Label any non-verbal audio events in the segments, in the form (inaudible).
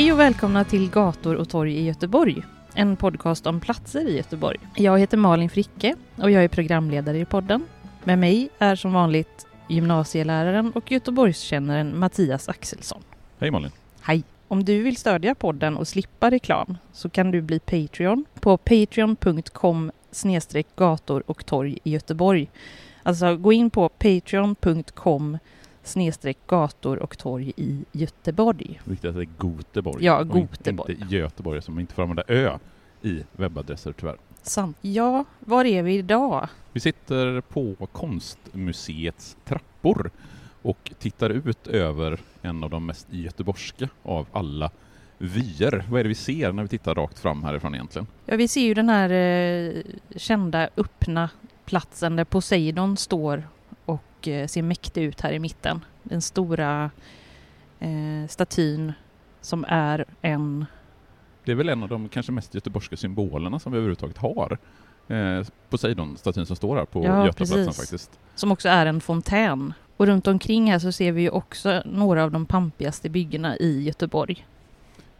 Hej och välkomna till Gator och torg i Göteborg. En podcast om platser i Göteborg. Jag heter Malin Fricke och jag är programledare i podden. Med mig är som vanligt gymnasieläraren och Göteborgskännaren Mattias Axelsson. Hej Malin! Hej! Om du vill stödja podden och slippa reklam så kan du bli Patreon på patreon.com gator och torg i Göteborg. Alltså gå in på patreon.com snedstreck gator och torg i Göteborg. Viktigt att det är Goteborg. Ja, Goteborg. Inte Göteborg som inte får använda ö i webbadresser tyvärr. Sant. Ja, var är vi idag? Vi sitter på Konstmuseets trappor och tittar ut över en av de mest göteborgska av alla vyer. Vad är det vi ser när vi tittar rakt fram härifrån egentligen? Ja, vi ser ju den här eh, kända öppna platsen där Poseidon står och eh, ser mäktig ut här i mitten. Den stora eh, statyn som är en... Det är väl en av de kanske mest göteborgska symbolerna som vi överhuvudtaget har. Eh, Poseidon-statyn som står här på Ja, Götaplatsen precis. faktiskt. som också är en fontän. Och runt omkring här så ser vi ju också några av de pampigaste byggena i Göteborg.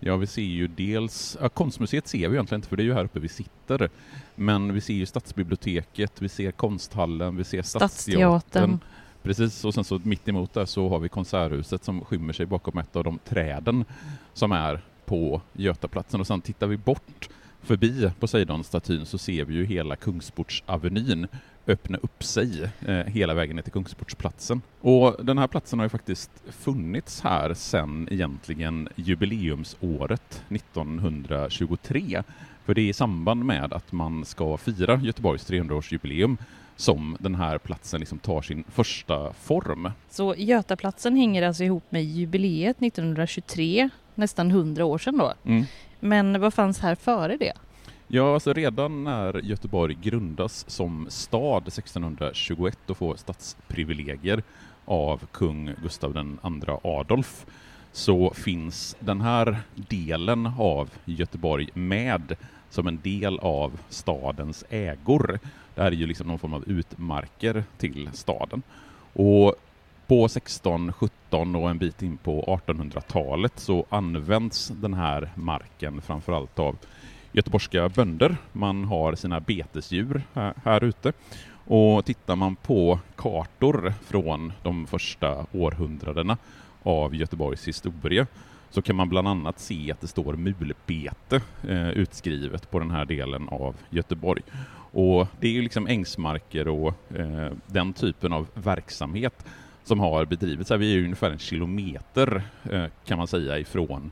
Ja, vi ser ju dels, ja, konstmuseet ser vi egentligen inte för det är ju här uppe vi sitter. Men vi ser ju stadsbiblioteket, vi ser konsthallen, vi ser stadsteatern. Stadsteatern. Precis, och sen så mitt emot där så har vi konserthuset som skymmer sig bakom ett av de träden som är på Götaplatsen. Och sen tittar vi bort förbi Poseidon-statyn så ser vi ju hela Kungsportsavenyn öppna upp sig eh, hela vägen ner till Kungsportsplatsen. Och den här platsen har ju faktiskt funnits här sedan egentligen jubileumsåret 1923. För det är i samband med att man ska fira Göteborgs 300-årsjubileum som den här platsen liksom tar sin första form. Så Götaplatsen hänger alltså ihop med jubileet 1923, nästan 100 år sedan då. Mm. Men vad fanns här före det? Ja, alltså redan när Göteborg grundas som stad 1621 och får stadsprivilegier av kung Gustav II Adolf så finns den här delen av Göteborg med som en del av stadens ägor. Det här är ju liksom någon form av utmarker till staden. Och på 16, 17 och en bit in på 1800-talet så används den här marken framförallt av göteborgska bönder. Man har sina betesdjur här, här ute. Och tittar man på kartor från de första århundradena av Göteborgs historia så kan man bland annat se att det står mulbete eh, utskrivet på den här delen av Göteborg. Och det är ju liksom ängsmarker och eh, den typen av verksamhet som har bedrivits här. Vi är ju ungefär en kilometer eh, kan man säga ifrån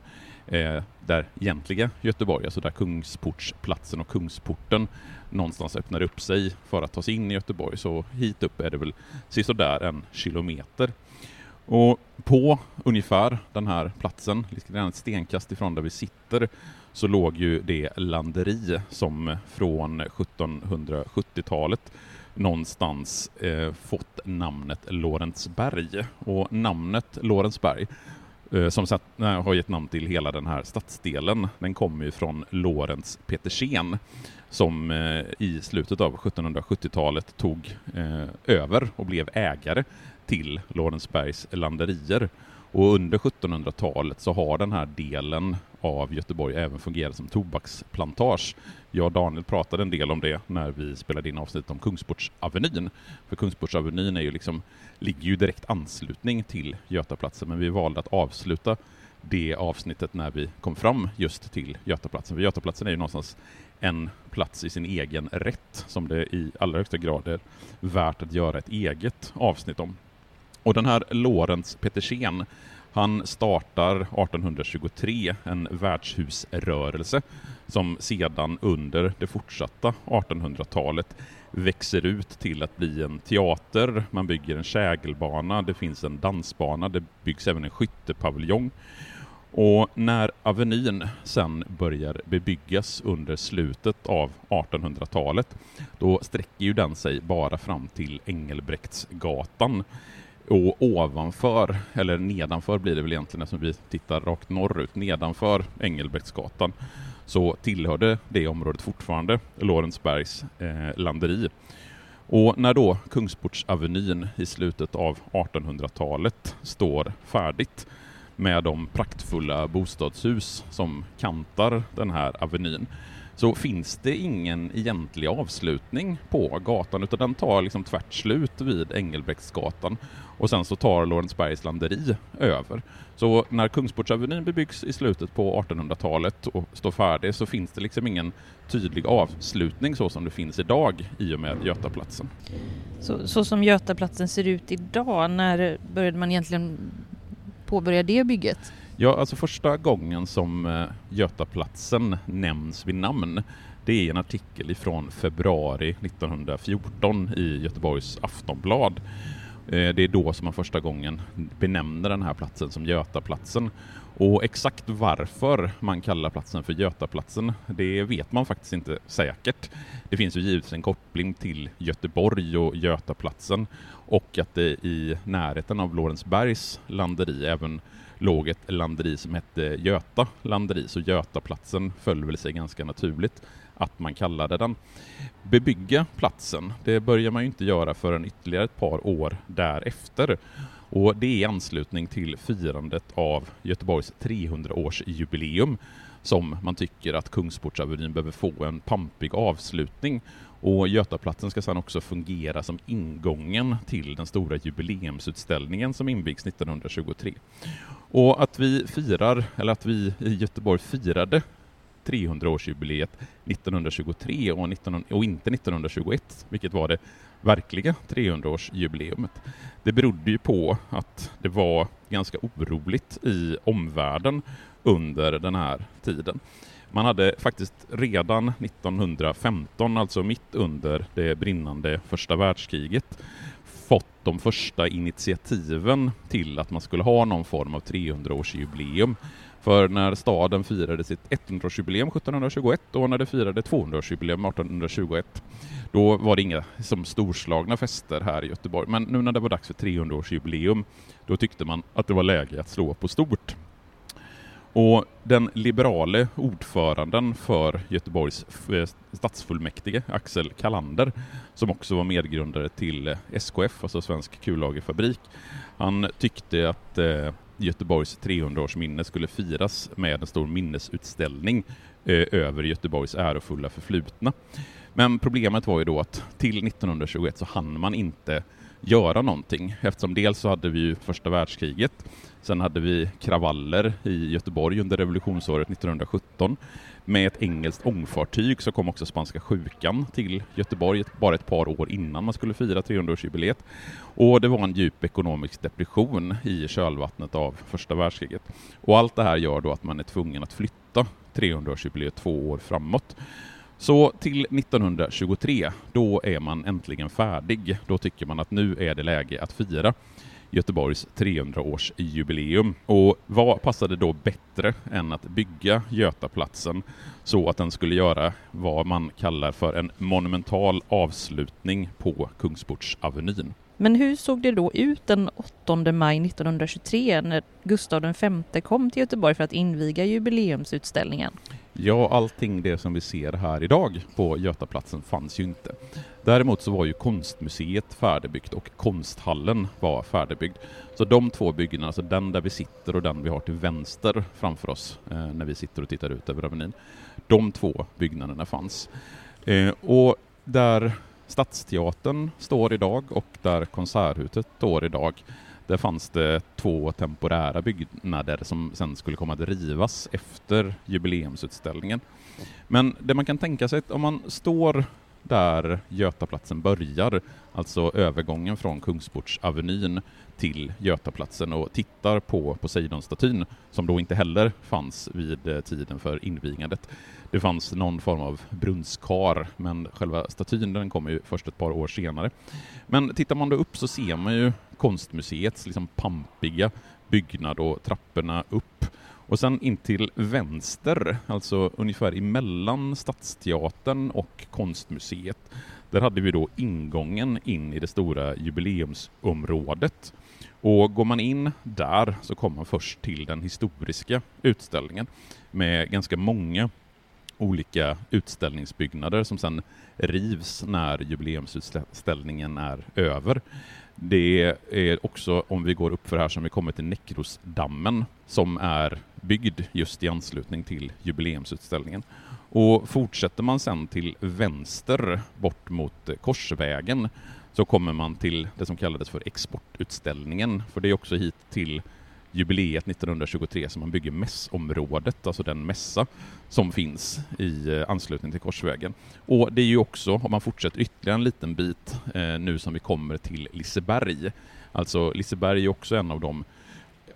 eh, där egentliga Göteborg, alltså där Kungsportsplatsen och Kungsporten någonstans öppnar upp sig för att ta sig in i Göteborg. Så hit upp är det väl sisådär en kilometer. Och på ungefär den här platsen, ett stenkast ifrån där vi sitter, så låg ju det landeri som från 1770-talet någonstans eh, fått namnet Lorensberg. Och namnet Lorensberg Eh, som satt, nej, har gett namn till hela den här stadsdelen, den kommer ju från Lorentz Petersen som eh, i slutet av 1770-talet tog eh, över och blev ägare till Lorensbergs landerier. Och under 1700-talet så har den här delen av Göteborg även fungerar som tobaksplantage. Jag och Daniel pratade en del om det när vi spelade in avsnittet om Kungsportsavenyn. För Kungsportsavenyn är ju liksom, ligger ju direkt anslutning till Götaplatsen, men vi valde att avsluta det avsnittet när vi kom fram just till Götaplatsen. För Götaplatsen är ju någonstans en plats i sin egen rätt som det i allra högsta grad är värt att göra ett eget avsnitt om. Och den här Lorentz Petersen, han startar 1823 en värdshusrörelse som sedan under det fortsatta 1800-talet växer ut till att bli en teater, man bygger en kägelbana, det finns en dansbana, det byggs även en skyttepaviljong. Och när Avenyn sen börjar bebyggas under slutet av 1800-talet, då sträcker ju den sig bara fram till Engelbrektsgatan. Och ovanför, eller nedanför blir det väl egentligen eftersom vi tittar rakt norrut, nedanför Engelbrektsgatan, så tillhörde det området fortfarande Lorensbergs eh, landeri. Och när då Kungsportsavenyn i slutet av 1800-talet står färdigt med de praktfulla bostadshus som kantar den här avenyn så finns det ingen egentlig avslutning på gatan utan den tar liksom tvärt slut vid Engelbrektsgatan och sen så tar Lorensbergs landeri över. Så när Kungsportsavenyn bebyggs i slutet på 1800-talet och står färdig så finns det liksom ingen tydlig avslutning så som det finns idag i och med Götaplatsen. Så, så som Götaplatsen ser ut idag, när började man egentligen påbörja det bygget? Ja, alltså första gången som eh, Götaplatsen nämns vid namn det är en artikel ifrån februari 1914 i Göteborgs Aftonblad. Eh, det är då som man första gången benämner den här platsen som Götaplatsen. Och exakt varför man kallar platsen för Götaplatsen, det vet man faktiskt inte säkert. Det finns ju givetvis en koppling till Göteborg och Götaplatsen och att det i närheten av Lorensbergs landeri även låg ett landeri som hette Göta landeri, så Götaplatsen föll väl sig ganska naturligt att man kallade den. Bebygga platsen, det börjar man ju inte göra förrän ytterligare ett par år därefter. Och det är i anslutning till firandet av Göteborgs 300-årsjubileum som man tycker att Kungsportsavenyn behöver få en pampig avslutning. Och Götaplatsen ska sedan också fungera som ingången till den stora jubileumsutställningen som invigs 1923. Och att vi firar, eller att vi i Göteborg firade 300-årsjubileet 1923 och, 19, och inte 1921, vilket var det verkliga 300-årsjubileumet. Det berodde ju på att det var ganska oroligt i omvärlden under den här tiden. Man hade faktiskt redan 1915, alltså mitt under det brinnande första världskriget, fått de första initiativen till att man skulle ha någon form av 300-årsjubileum. För när staden firade sitt 100-årsjubileum 1721 och när det firade 200-årsjubileum 1821, då var det inga som storslagna fester här i Göteborg. Men nu när det var dags för 300-årsjubileum, då tyckte man att det var läge att slå på stort. Och den liberale ordföranden för Göteborgs eh, stadsfullmäktige, Axel Kalander, som också var medgrundare till eh, SKF, alltså Svensk kullagerfabrik, han tyckte att eh, Göteborgs 300-årsminne skulle firas med en stor minnesutställning eh, över Göteborgs ärofulla förflutna. Men problemet var ju då att till 1921 så hann man inte göra någonting eftersom dels så hade vi ju första världskriget, sen hade vi kravaller i Göteborg under revolutionsåret 1917. Med ett engelskt ångfartyg så kom också spanska sjukan till Göteborg bara ett par år innan man skulle fira 300-årsjubileet. Och det var en djup ekonomisk depression i kölvattnet av första världskriget. Och allt det här gör då att man är tvungen att flytta 300-årsjubileet två år framåt. Så till 1923, då är man äntligen färdig. Då tycker man att nu är det läge att fira Göteborgs 300-årsjubileum. Och vad passade då bättre än att bygga Götaplatsen så att den skulle göra vad man kallar för en monumental avslutning på Kungsportsavenyn. Men hur såg det då ut den 8 maj 1923 när Gustav V kom till Göteborg för att inviga jubileumsutställningen? Ja, allting det som vi ser här idag på Götaplatsen fanns ju inte. Däremot så var ju konstmuseet färdigbyggt och konsthallen var färdigbyggd. Så de två byggnaderna, alltså den där vi sitter och den vi har till vänster framför oss eh, när vi sitter och tittar ut över Avenyn, de två byggnaderna fanns. Eh, och där Stadsteatern står idag och där Konserthuset står idag, där fanns det två temporära byggnader som sen skulle komma att rivas efter jubileumsutställningen. Men det man kan tänka sig om man står där Götaplatsen börjar, alltså övergången från Kungsportsavenyn till Götaplatsen och tittar på Poseidonstatyn, som då inte heller fanns vid eh, tiden för invigandet. Det fanns någon form av brunnskar, men själva statyn den kommer ju först ett par år senare. Men tittar man då upp så ser man ju konstmuseets liksom pampiga byggnad och trapporna upp och sen in till vänster, alltså ungefär emellan Stadsteatern och Konstmuseet, där hade vi då ingången in i det stora jubileumsområdet. Och går man in där så kommer man först till den historiska utställningen med ganska många olika utställningsbyggnader som sen rivs när jubileumsutställningen är över. Det är också, om vi går upp för här, som vi kommer till Näckrosdammen som är byggd just i anslutning till jubileumsutställningen. Och fortsätter man sen till vänster bort mot Korsvägen så kommer man till det som kallades för exportutställningen, för det är också hit till jubileet 1923 som man bygger mässområdet, alltså den mässa som finns i eh, anslutning till Korsvägen. Och det är ju också, om man fortsätter ytterligare en liten bit eh, nu som vi kommer till Liseberg, alltså Liseberg är också en av de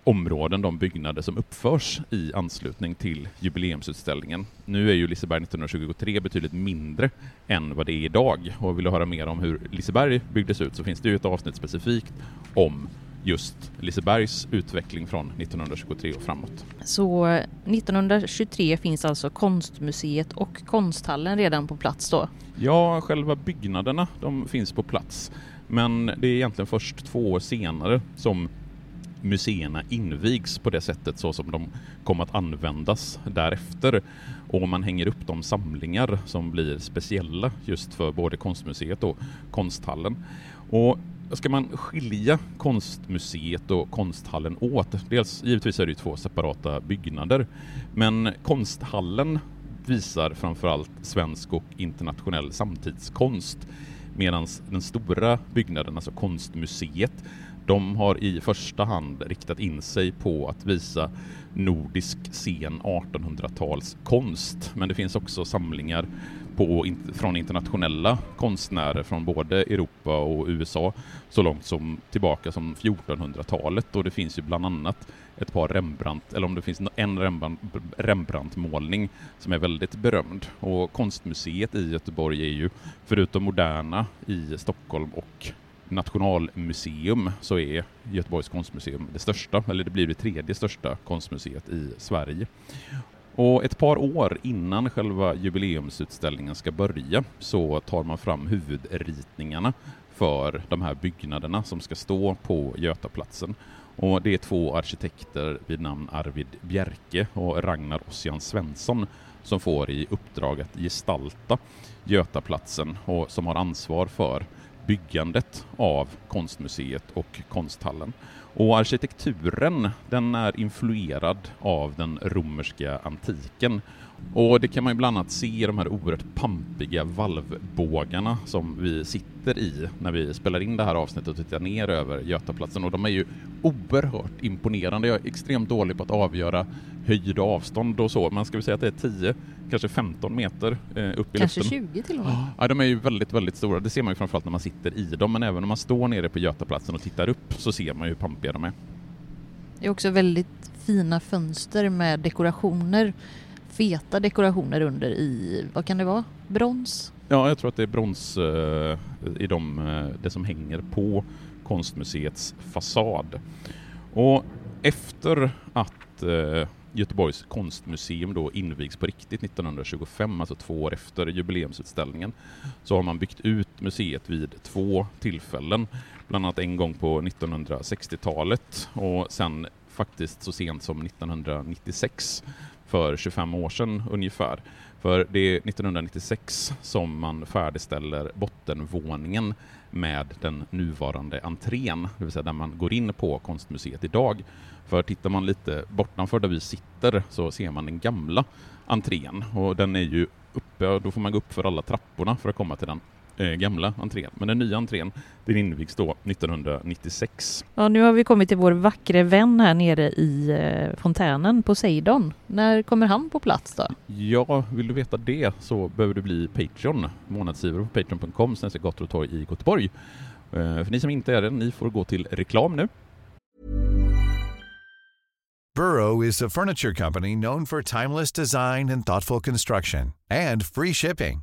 områden, de byggnader som uppförs i anslutning till jubileumsutställningen. Nu är ju Liseberg 1923 betydligt mindre än vad det är idag och vill du höra mer om hur Liseberg byggdes ut så finns det ju ett avsnitt specifikt om just Lisebergs utveckling från 1923 och framåt. Så 1923 finns alltså Konstmuseet och Konsthallen redan på plats då? Ja, själva byggnaderna de finns på plats. Men det är egentligen först två år senare som museerna invigs på det sättet så som de kom att användas därefter. Och man hänger upp de samlingar som blir speciella just för både konstmuseet och konsthallen. Och ska man skilja konstmuseet och konsthallen åt, dels givetvis är det två separata byggnader, men konsthallen visar framförallt svensk och internationell samtidskonst medan den stora byggnaden, alltså konstmuseet, de har i första hand riktat in sig på att visa nordisk sen 1800-tals konst, men det finns också samlingar på, från internationella konstnärer från både Europa och USA så långt som tillbaka som 1400-talet och det finns ju bland annat ett par Rembrandt, eller om det finns en Rembrandt-målning som är väldigt berömd. Och konstmuseet i Göteborg är ju, förutom Moderna i Stockholm och Nationalmuseum så är Göteborgs konstmuseum det största, eller det blir det tredje största konstmuseet i Sverige. Och ett par år innan själva jubileumsutställningen ska börja så tar man fram huvudritningarna för de här byggnaderna som ska stå på Götaplatsen. Och det är två arkitekter vid namn Arvid Bjerke och Ragnar Ossian Svensson som får i uppdrag att gestalta Götaplatsen och som har ansvar för byggandet av konstmuseet och konsthallen. Och arkitekturen den är influerad av den romerska antiken. Och det kan man ju bland annat se i de här oerhört pampiga valvbågarna som vi sitter i när vi spelar in det här avsnittet och tittar ner över Götaplatsen. Och de är ju oerhört imponerande. Jag är extremt dålig på att avgöra höjd och avstånd och så. Man ska väl säga att det är 10, kanske 15 meter eh, upp i kanske luften. Kanske 20 till och med. (gasps) Ja, de är ju väldigt, väldigt stora. Det ser man ju framförallt när man sitter i dem, men även om man står nere på Götaplatsen och tittar upp så ser man ju hur pampiga de är. Det är också väldigt fina fönster med dekorationer feta dekorationer under i, vad kan det vara, brons? Ja, jag tror att det är brons eh, i de, eh, det som hänger på konstmuseets fasad. Och efter att eh, Göteborgs konstmuseum då invigs på riktigt 1925, alltså två år efter jubileumsutställningen, så har man byggt ut museet vid två tillfällen, bland annat en gång på 1960-talet och sen faktiskt så sent som 1996 för 25 år sedan ungefär. För det är 1996 som man färdigställer bottenvåningen med den nuvarande entrén, det vill säga där man går in på konstmuseet idag. För tittar man lite bortanför där vi sitter så ser man den gamla entrén och den är ju uppe, då får man gå upp för alla trapporna för att komma till den eh, gamla entrén. Men den nya entrén den invigs då 1996. Ja, nu har vi kommit till vår vackre vän här nere i eh, fontänen, Poseidon. När kommer han på plats då? Ja, vill du veta det så behöver du bli Patreon, månadsgivare på patreon.com, sen gator och torg i Göteborg. Eh, för ni som inte är det, ni får gå till reklam nu. Burrow is a furniture company known for timeless design and thoughtful construction and free shipping.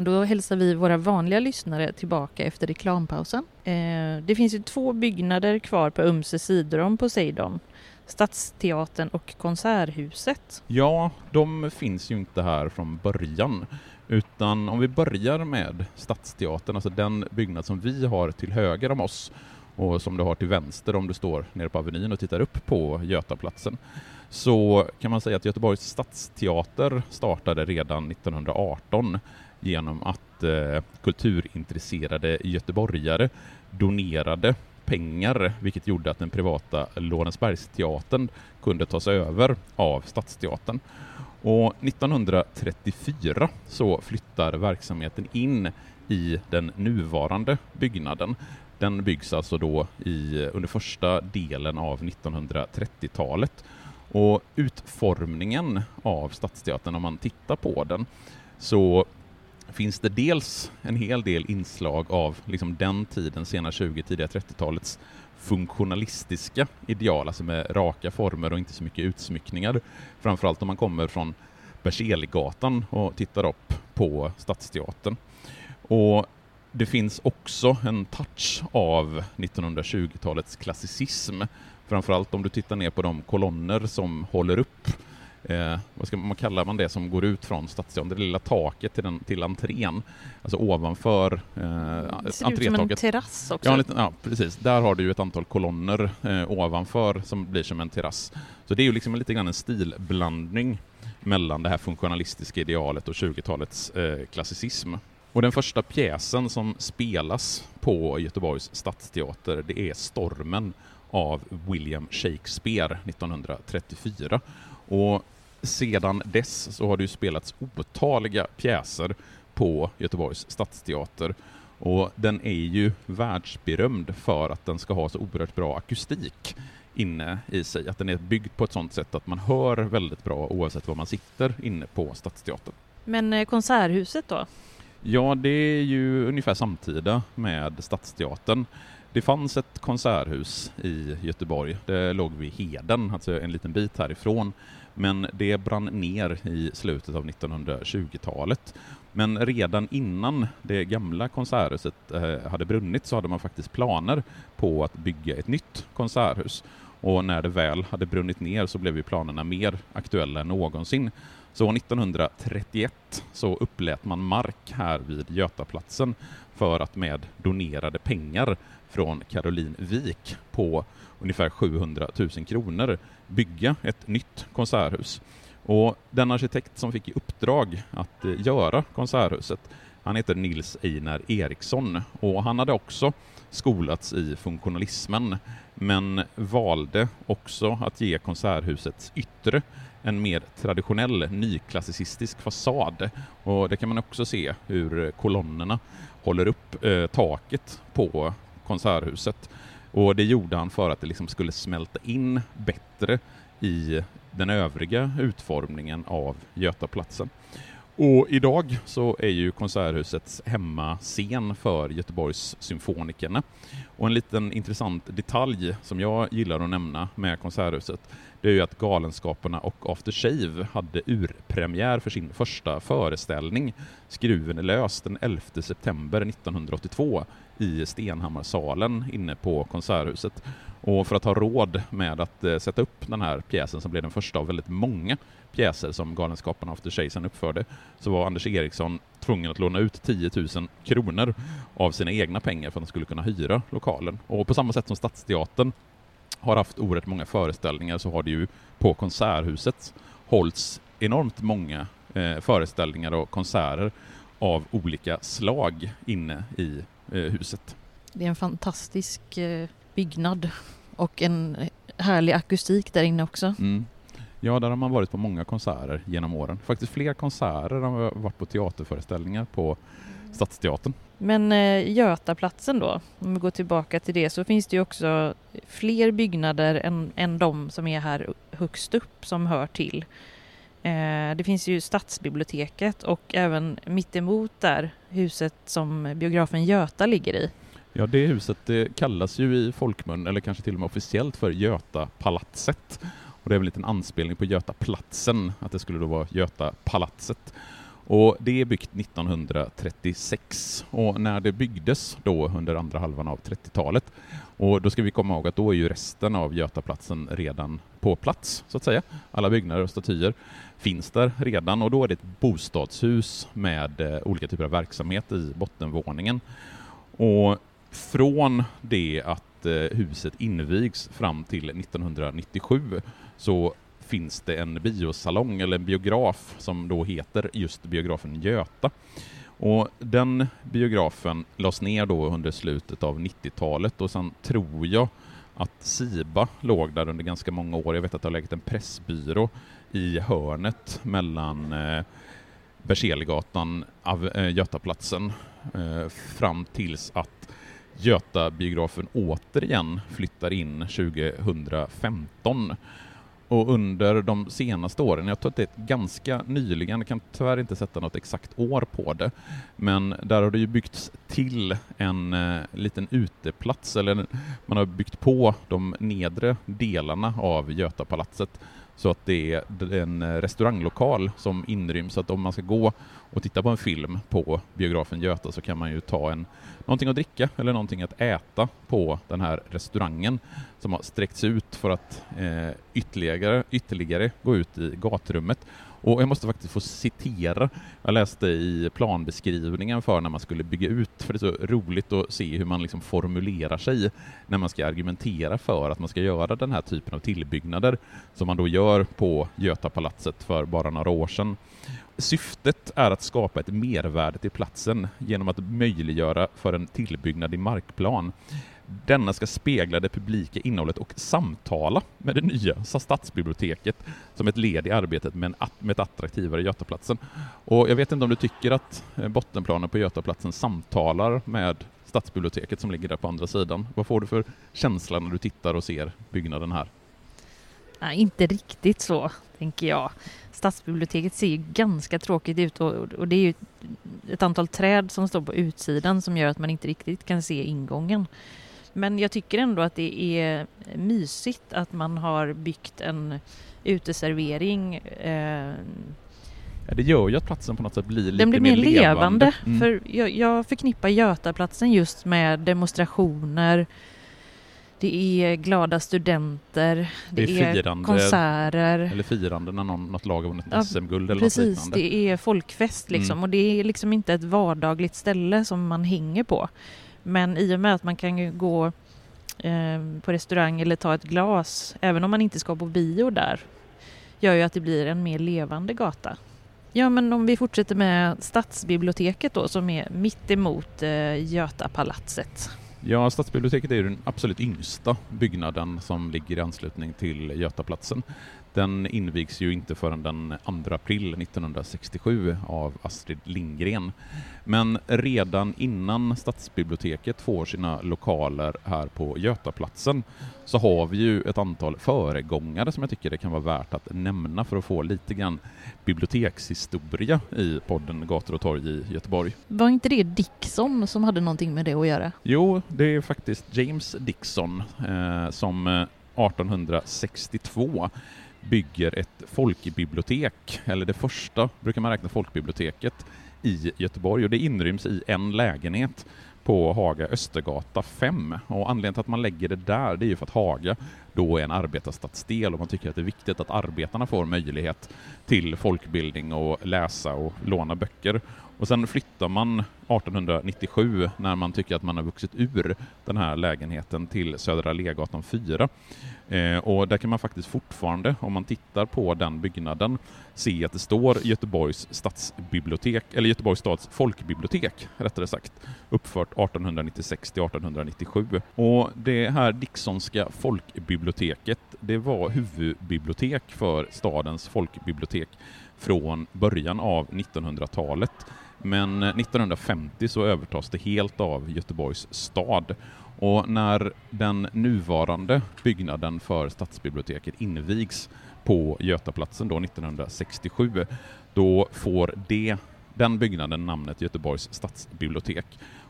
Då hälsar vi våra vanliga lyssnare tillbaka efter reklampausen. Eh, det finns ju två byggnader kvar på ömse sidor om Poseidon. Stadsteatern och Konserthuset. Ja, de finns ju inte här från början. Utan om vi börjar med Stadsteatern, alltså den byggnad som vi har till höger om oss och som du har till vänster om du står nere på Avenyn och tittar upp på Götaplatsen, så kan man säga att Göteborgs stadsteater startade redan 1918 genom att eh, kulturintresserade göteborgare donerade pengar, vilket gjorde att den privata Lorensbergsteatern kunde tas över av Stadsteatern. Och 1934 så flyttar verksamheten in i den nuvarande byggnaden. Den byggs alltså då i, under första delen av 1930-talet. Och utformningen av Stadsteatern, om man tittar på den, så finns det dels en hel del inslag av liksom den tiden, sena 20 tidiga 30-talets funktionalistiska ideal, alltså med raka former och inte så mycket utsmyckningar. Framförallt om man kommer från Berzeligatan och tittar upp på Stadsteatern. Och det finns också en touch av 1920-talets klassicism, framförallt om du tittar ner på de kolonner som håller upp eh, vad ska man kalla man det som går ut från Stadsteatern, det lilla taket till, den, till entrén, alltså ovanför eh, Det ser ut som en terrass också. Ja, lite, ja, precis. Där har du ju ett antal kolonner eh, ovanför som blir som en terrass. Så det är ju liksom lite grann en stilblandning mellan det här funktionalistiska idealet och 20-talets eh, klassicism. Och den första pjäsen som spelas på Göteborgs stadsteater, det är Stormen av William Shakespeare 1934. Och sedan dess så har det ju spelats otaliga pjäser på Göteborgs stadsteater och den är ju världsberömd för att den ska ha så oerhört bra akustik inne i sig, att den är byggd på ett sådant sätt att man hör väldigt bra oavsett var man sitter inne på Stadsteatern. Men eh, Konserthuset då? Ja, det är ju ungefär samtida med Stadsteatern. Det fanns ett konserthus i Göteborg. Det låg vid Heden, alltså en liten bit härifrån. Men det brann ner i slutet av 1920-talet. Men redan innan det gamla konserthuset eh, hade brunnit så hade man faktiskt planer på att bygga ett nytt konserthus. Och när det väl hade brunnit ner så blev ju planerna mer aktuella än någonsin. Så 1931 så upplät man mark här vid Götaplatsen för att med donerade pengar från Caroline Wik på ungefär 700 000 kronor bygga ett nytt konserthus. Och den arkitekt som fick i uppdrag att eh, göra konserthuset, han heter Nils Einar Eriksson och han hade också skolats i funktionalismen men valde också att ge konserthusets yttre en mer traditionell nyklassicistisk fasad. Och det kan man också se hur kolonnerna håller upp eh, taket på konserthuset. Och det gjorde han för att det liksom skulle smälta in bättre i den övriga utformningen av Götaplatsen. Och idag så är ju Konserthusets hemmascen för Göteborgs symfonikerna. Och en liten intressant detalj som jag gillar att nämna med Konserthuset, det är ju att Galenskaparna och After Shave hade urpremiär för sin första föreställning, Skruven är lös, den 11 september 1982 i Stenhammarsalen inne på Konserthuset. Och för att ha råd med att eh, sätta upp den här pjäsen som blev den första av väldigt många pjäser som Galenskaparna After Shave sen uppförde, så var Anders Eriksson tvungen att låna ut 10 000 kronor av sina egna pengar för att han skulle kunna hyra lokalen. Och på samma sätt som Stadsteatern har haft oerhört många föreställningar så har det ju på Konserthuset hållits enormt många eh, föreställningar och konserter av olika slag inne i eh, huset. Det är en fantastisk eh, byggnad och en härlig akustik där inne också. Mm. Ja, där har man varit på många konserter genom åren. Faktiskt fler konserter än vad varit på teaterföreställningar på Stadsteatern. Men eh, Götaplatsen då, om vi går tillbaka till det, så finns det ju också fler byggnader än, än de som är här högst upp som hör till. Eh, det finns ju Stadsbiblioteket och även mittemot där huset som biografen Göta ligger i. Ja, det huset det kallas ju i folkmun, eller kanske till och med officiellt, för Götapalatset. Och det är väl en liten anspelning på Götaplatsen, att det skulle då vara Götapalatset. Och det är byggt 1936 och när det byggdes då under andra halvan av 30-talet och då ska vi komma ihåg att då är ju resten av Götaplatsen redan på plats så att säga. Alla byggnader och statyer finns där redan och då är det ett bostadshus med eh, olika typer av verksamhet i bottenvåningen. Och från det att eh, huset invigs fram till 1997 så finns det en biosalong, eller en biograf, som då heter just biografen Göta. Och den biografen lades ner då under slutet av 90-talet och sen tror jag att Siba låg där under ganska många år. Jag vet att det har legat en pressbyrå i hörnet mellan eh, Berzelgatan, av eh, Götaplatsen, eh, fram tills att Götabiografen återigen flyttar in 2015 och under de senaste åren, jag tror att det är ganska nyligen, jag kan tyvärr inte sätta något exakt år på det, men där har det ju byggts till en eh, liten uteplats, eller man har byggt på de nedre delarna av Götapalatset så att det är en restauranglokal som inryms, så att om man ska gå och titta på en film på biografen Göta så kan man ju ta en, någonting att dricka eller någonting att äta på den här restaurangen som har sträckts ut för att eh, ytterligare, ytterligare gå ut i gatrummet. Och jag måste faktiskt få citera, jag läste i planbeskrivningen för när man skulle bygga ut, för det är så roligt att se hur man liksom formulerar sig när man ska argumentera för att man ska göra den här typen av tillbyggnader som man då gör på Götapalatset för bara några år sedan. Syftet är att skapa ett mervärde till platsen genom att möjliggöra för en tillbyggnad i markplan. Denna ska spegla det publika innehållet och samtala med det nya stadsbiblioteket som ett led i arbetet med, en, med ett attraktivare Götaplatsen. Och jag vet inte om du tycker att eh, bottenplanen på Götaplatsen samtalar med stadsbiblioteket som ligger där på andra sidan. Vad får du för känsla när du tittar och ser byggnaden här? Nej, inte riktigt så, tänker jag. Stadsbiblioteket ser ju ganska tråkigt ut och, och det är ju ett antal träd som står på utsidan som gör att man inte riktigt kan se ingången. Men jag tycker ändå att det är mysigt att man har byggt en uteservering eh, Ja, det gör ju att platsen på något sätt blir lite blir mer levande. levande. Mm. För jag, jag förknippar Götaplatsen just med demonstrationer, det är glada studenter, det, det är, firande, konserter. Eller firande när någon, något lag har vunnit ja, SM-guld eller precis, något liknande. det är folkfest liksom mm. och det är liksom inte ett vardagligt ställe som man hänger på. Men i och med att man kan gå eh, på restaurang eller ta ett glas, även om man inte ska på bio där, gör ju att det blir en mer levande gata. Ja, men om vi fortsätter med Stadsbiblioteket då, som är mitt emot eh, Götapalatset. Ja, Stadsbiblioteket är den absolut yngsta byggnaden som ligger i anslutning till Götaplatsen. Den invigs ju inte förrän den 2 april 1967 av Astrid Lindgren. Men redan innan stadsbiblioteket får sina lokaler här på Götaplatsen så har vi ju ett antal föregångare som jag tycker det kan vara värt att nämna för att få lite grann bibliotekshistoria i podden Gator och torg i Göteborg. Var inte det Dixon som hade någonting med det att göra? Jo, det är faktiskt James Dixon eh, som 1862 bygger ett folkbibliotek, eller det första, brukar man räkna folkbiblioteket, i Göteborg och det inryms i en lägenhet på Haga Östergata 5. Och anledningen till att man lägger det där, det är ju för att Haga då är en arbetarstadsdel och man tycker att det är viktigt att arbetarna får möjlighet till folkbildning och läsa och låna böcker. Och sen flyttar man 1897 när man tycker att man har vuxit ur den här lägenheten till Södra Legatan 4. Eh, och där kan man faktiskt fortfarande, om man tittar på den byggnaden, se att det står Göteborgs stadsbibliotek, eller Göteborgs stads folkbibliotek, rättare sagt, uppfört 1896 till 1897. Och det här Dicksonska folkbiblioteket, det var huvudbibliotek för stadens folkbibliotek från början av 1900-talet. Men eh, 1950 så övertas det helt av Göteborgs stad och när den nuvarande byggnaden för stadsbiblioteket invigs på Götaplatsen då 1967, då får det, den byggnaden namnet Göteborgs stadsbibliotek.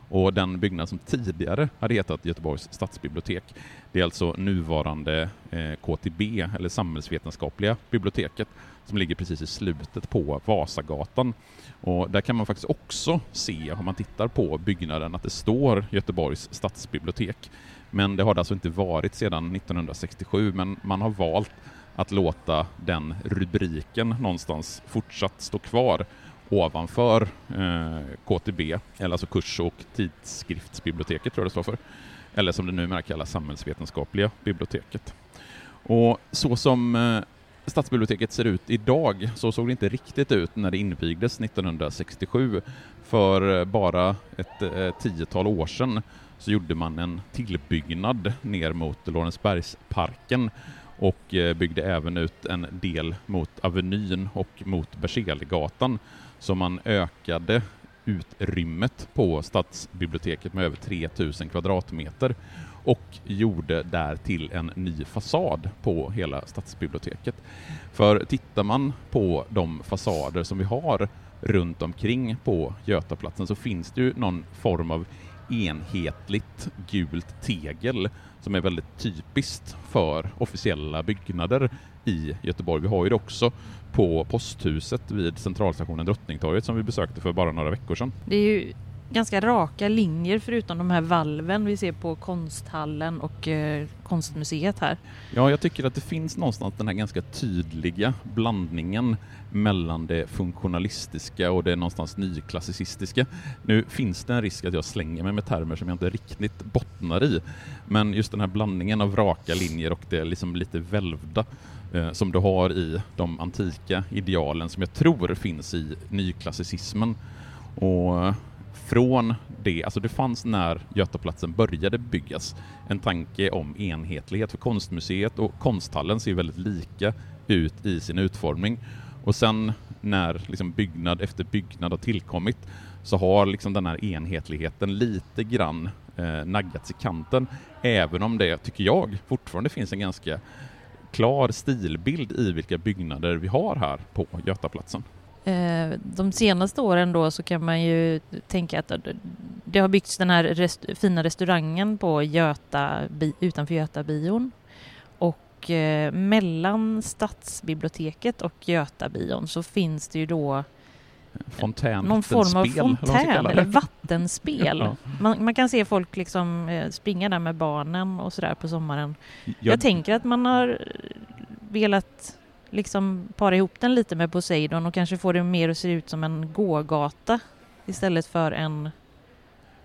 Och den byggnad som tidigare hade hetat Göteborgs stadsbibliotek, det är alltså nuvarande eh, KTB, eller Samhällsvetenskapliga biblioteket, som ligger precis i slutet på Vasagatan. Och där kan man faktiskt också se, om man tittar på byggnaden, att det står Göteborgs stadsbibliotek. Men det har det alltså inte varit sedan 1967, men man har valt att låta den rubriken någonstans fortsatt stå kvar ovanför eh, KTB, eller alltså kurs och tidskriftsbiblioteket tror jag det står för, eller som det numera kallas Samhällsvetenskapliga biblioteket. Och så som eh, stadsbiblioteket ser ut idag, så såg det inte riktigt ut när det invigdes 1967. För eh, bara ett eh, tiotal år sedan så gjorde man en tillbyggnad ner mot Lorensbergsparken och eh, byggde även ut en del mot Avenyn och mot Berzelgatan. Så man ökade utrymmet på stadsbiblioteket med över 3000 kvadratmeter och gjorde där till en ny fasad på hela stadsbiblioteket. För tittar man på de fasader som vi har runt omkring på Götaplatsen så finns det ju någon form av enhetligt gult tegel som är väldigt typiskt för officiella byggnader i Göteborg. Vi har ju det också på posthuset vid centralstationen Drottningtorget som vi besökte för bara några veckor sedan. Det är ju ganska raka linjer förutom de här valven vi ser på konsthallen och eh, konstmuseet här. Ja, jag tycker att det finns någonstans den här ganska tydliga blandningen mellan det funktionalistiska och det någonstans nyklassicistiska. Nu finns det en risk att jag slänger mig med termer som jag inte riktigt bottnar i, men just den här blandningen av raka linjer och det liksom lite välvda eh, som du har i de antika idealen som jag tror finns i nyklassicismen. Och från det, alltså det fanns när Götaplatsen började byggas en tanke om enhetlighet, för konstmuseet och konsthallen ser väldigt lika ut i sin utformning. Och sen när liksom byggnad efter byggnad har tillkommit så har liksom den här enhetligheten lite grann eh, naggats i kanten, även om det, tycker jag, fortfarande finns en ganska klar stilbild i vilka byggnader vi har här på Götaplatsen. Eh, de senaste åren då så kan man ju tänka att det har byggts den här rest fina restaurangen på Göta, utanför Götabion och eh, mellan Stadsbiblioteket och Götabion så finns det ju då Fontän, någon form av fontän eller vattenspel. (laughs) ja. man, man, kan se folk liksom eh, springa där med barnen och sådär på sommaren. Jag, Jag tänker att man har velat liksom para ihop den lite med Poseidon och kanske få det mer att se ut som en gågata istället för en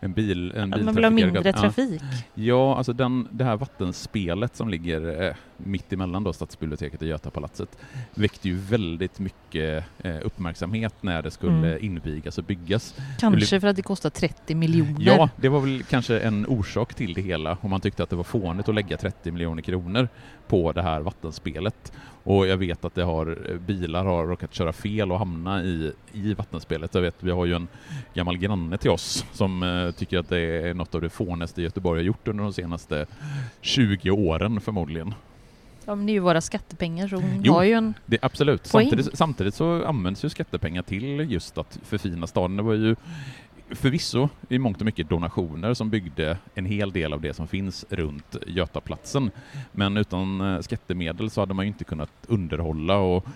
en bil, en Man vill ha mindre. Ja. trafik. Ja, alltså den, det här vattenspelet som ligger eh, mitt emellan då Stadsbiblioteket och Götapalatset väckte ju väldigt mycket eh, uppmärksamhet när det skulle Mm. invigas och byggas. Kanske för att det kostar 30 miljoner. Ja, det var väl kanske en orsak till det hela och man tyckte att det var fånigt att lägga 30 miljoner kronor på det här vattenspelet. Och jag vet att det har, eh, bilar har råkat köra fel och hamna i, i vattenspelet. Jag vet, vi har ju en gammal granne till oss som eh, tycker att det är något av det fånigaste Göteborg har gjort under de senaste 20 åren förmodligen. Ja, men det är ju våra skattepengar så hon Jo. har ju en... Det, absolut. Samtidigt, samtidigt så används ju skattepengar till just att förfina staden. Det var ju förvisso i mångt och mycket donationer som byggde en hel del av det som finns runt Götaplatsen. Men utan eh, skattemedel så hade man ju inte kunnat underhålla och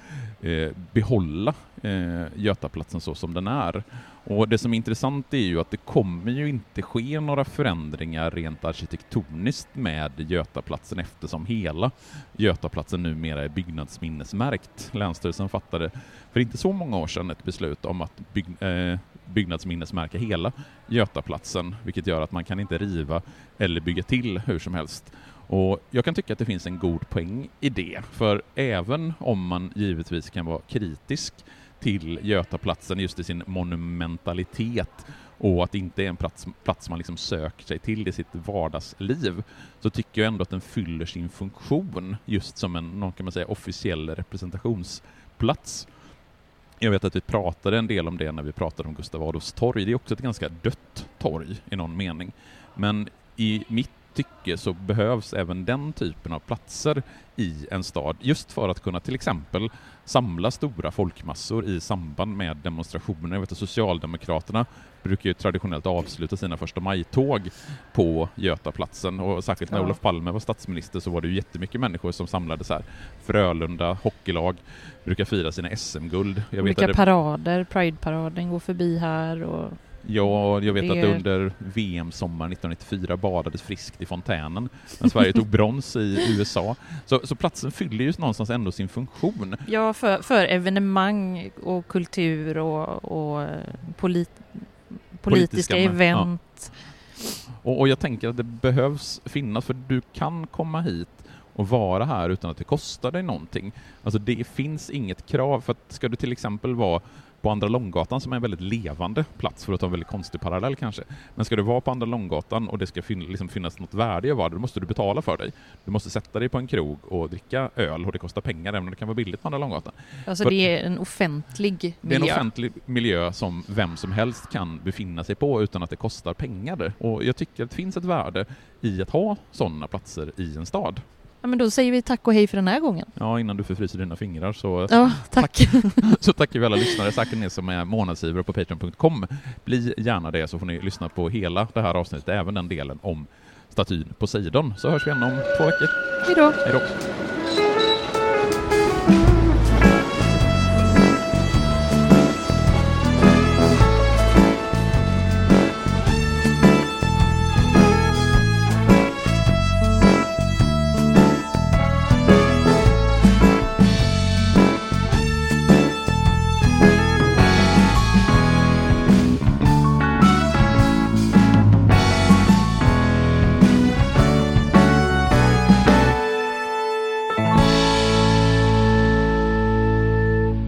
eh, behålla eh, Götaplatsen så som den är. Och det som är intressant är ju att det kommer ju inte ske några förändringar rent arkitektoniskt med Götaplatsen eftersom hela Götaplatsen numera är byggnadsminnesmärkt. Länsstyrelsen fattade för inte så många år sedan ett beslut om att bygg, eh, byggnadsminnesmärka hela Götaplatsen, vilket gör att man kan inte riva eller bygga till hur som helst. Och jag kan tycka att det finns en god poäng i det, för även om man givetvis kan vara kritisk till Götaplatsen just i sin monumentalitet och att det inte är en plats, plats man liksom söker sig till i sitt vardagsliv, så tycker jag ändå att den fyller sin funktion just som en, någon kan man säga, officiell representationsplats. Jag vet att vi pratade en del om det när vi pratade om Gustav Adolfs torg. Det är också ett ganska dött torg i någon mening. Men i mitt tycke så behövs även den typen av platser i en stad just för att kunna till exempel samla stora folkmassor i samband med demonstrationer. Jag vet att Socialdemokraterna brukar ju traditionellt avsluta sina första majtåg på Götaplatsen och särskilt när Ja. Olof Palme var statsminister så var det ju jättemycket människor som samlades här. Frölunda hockeylag brukar fira sina SM-guld. Olika det, parader, Pride-paraden går förbi här och... ja, jag vet det att under VM sommaren 1994 badades friskt i fontänen när Sverige tog brons i USA. Så, så platsen fyller ju någonstans ändå sin funktion. Ja, för, för evenemang och kultur och, och eh, polit, politiska, Politiska, event. Och, och jag tänker att det behövs finnas, för du kan komma hit och vara här utan att det kostar dig någonting. Alltså det finns inget krav, för att ska du till exempel vara på Andra Långgatan som är en väldigt levande plats, för att ta en väldigt konstig parallell kanske. Men ska du vara på Andra Långgatan och det ska fin- liksom finnas något värde i att vara där, då måste du betala för dig. Du måste sätta dig på en krog och dricka öl och det kostar pengar, även om det kan vara billigt på Andra Långgatan. Alltså För- det är en offentlig Det är en miljö. offentlig miljö som vem som helst kan befinna sig på utan att det kostar pengar. Och jag tycker att det finns ett värde i att ha sådana platser i en stad. Ja, men då säger vi tack och hej för den här gången. Ja, innan du förfryser dina fingrar så, Ja, tack. (laughs) så tackar vi alla lyssnare, särskilt ni som är månadsgivare på Patreon.com. Bli gärna det så får ni lyssna på hela det här avsnittet, även den delen om statyn Poseidon. Så hörs vi igen om två veckor. Hej då. Hej då!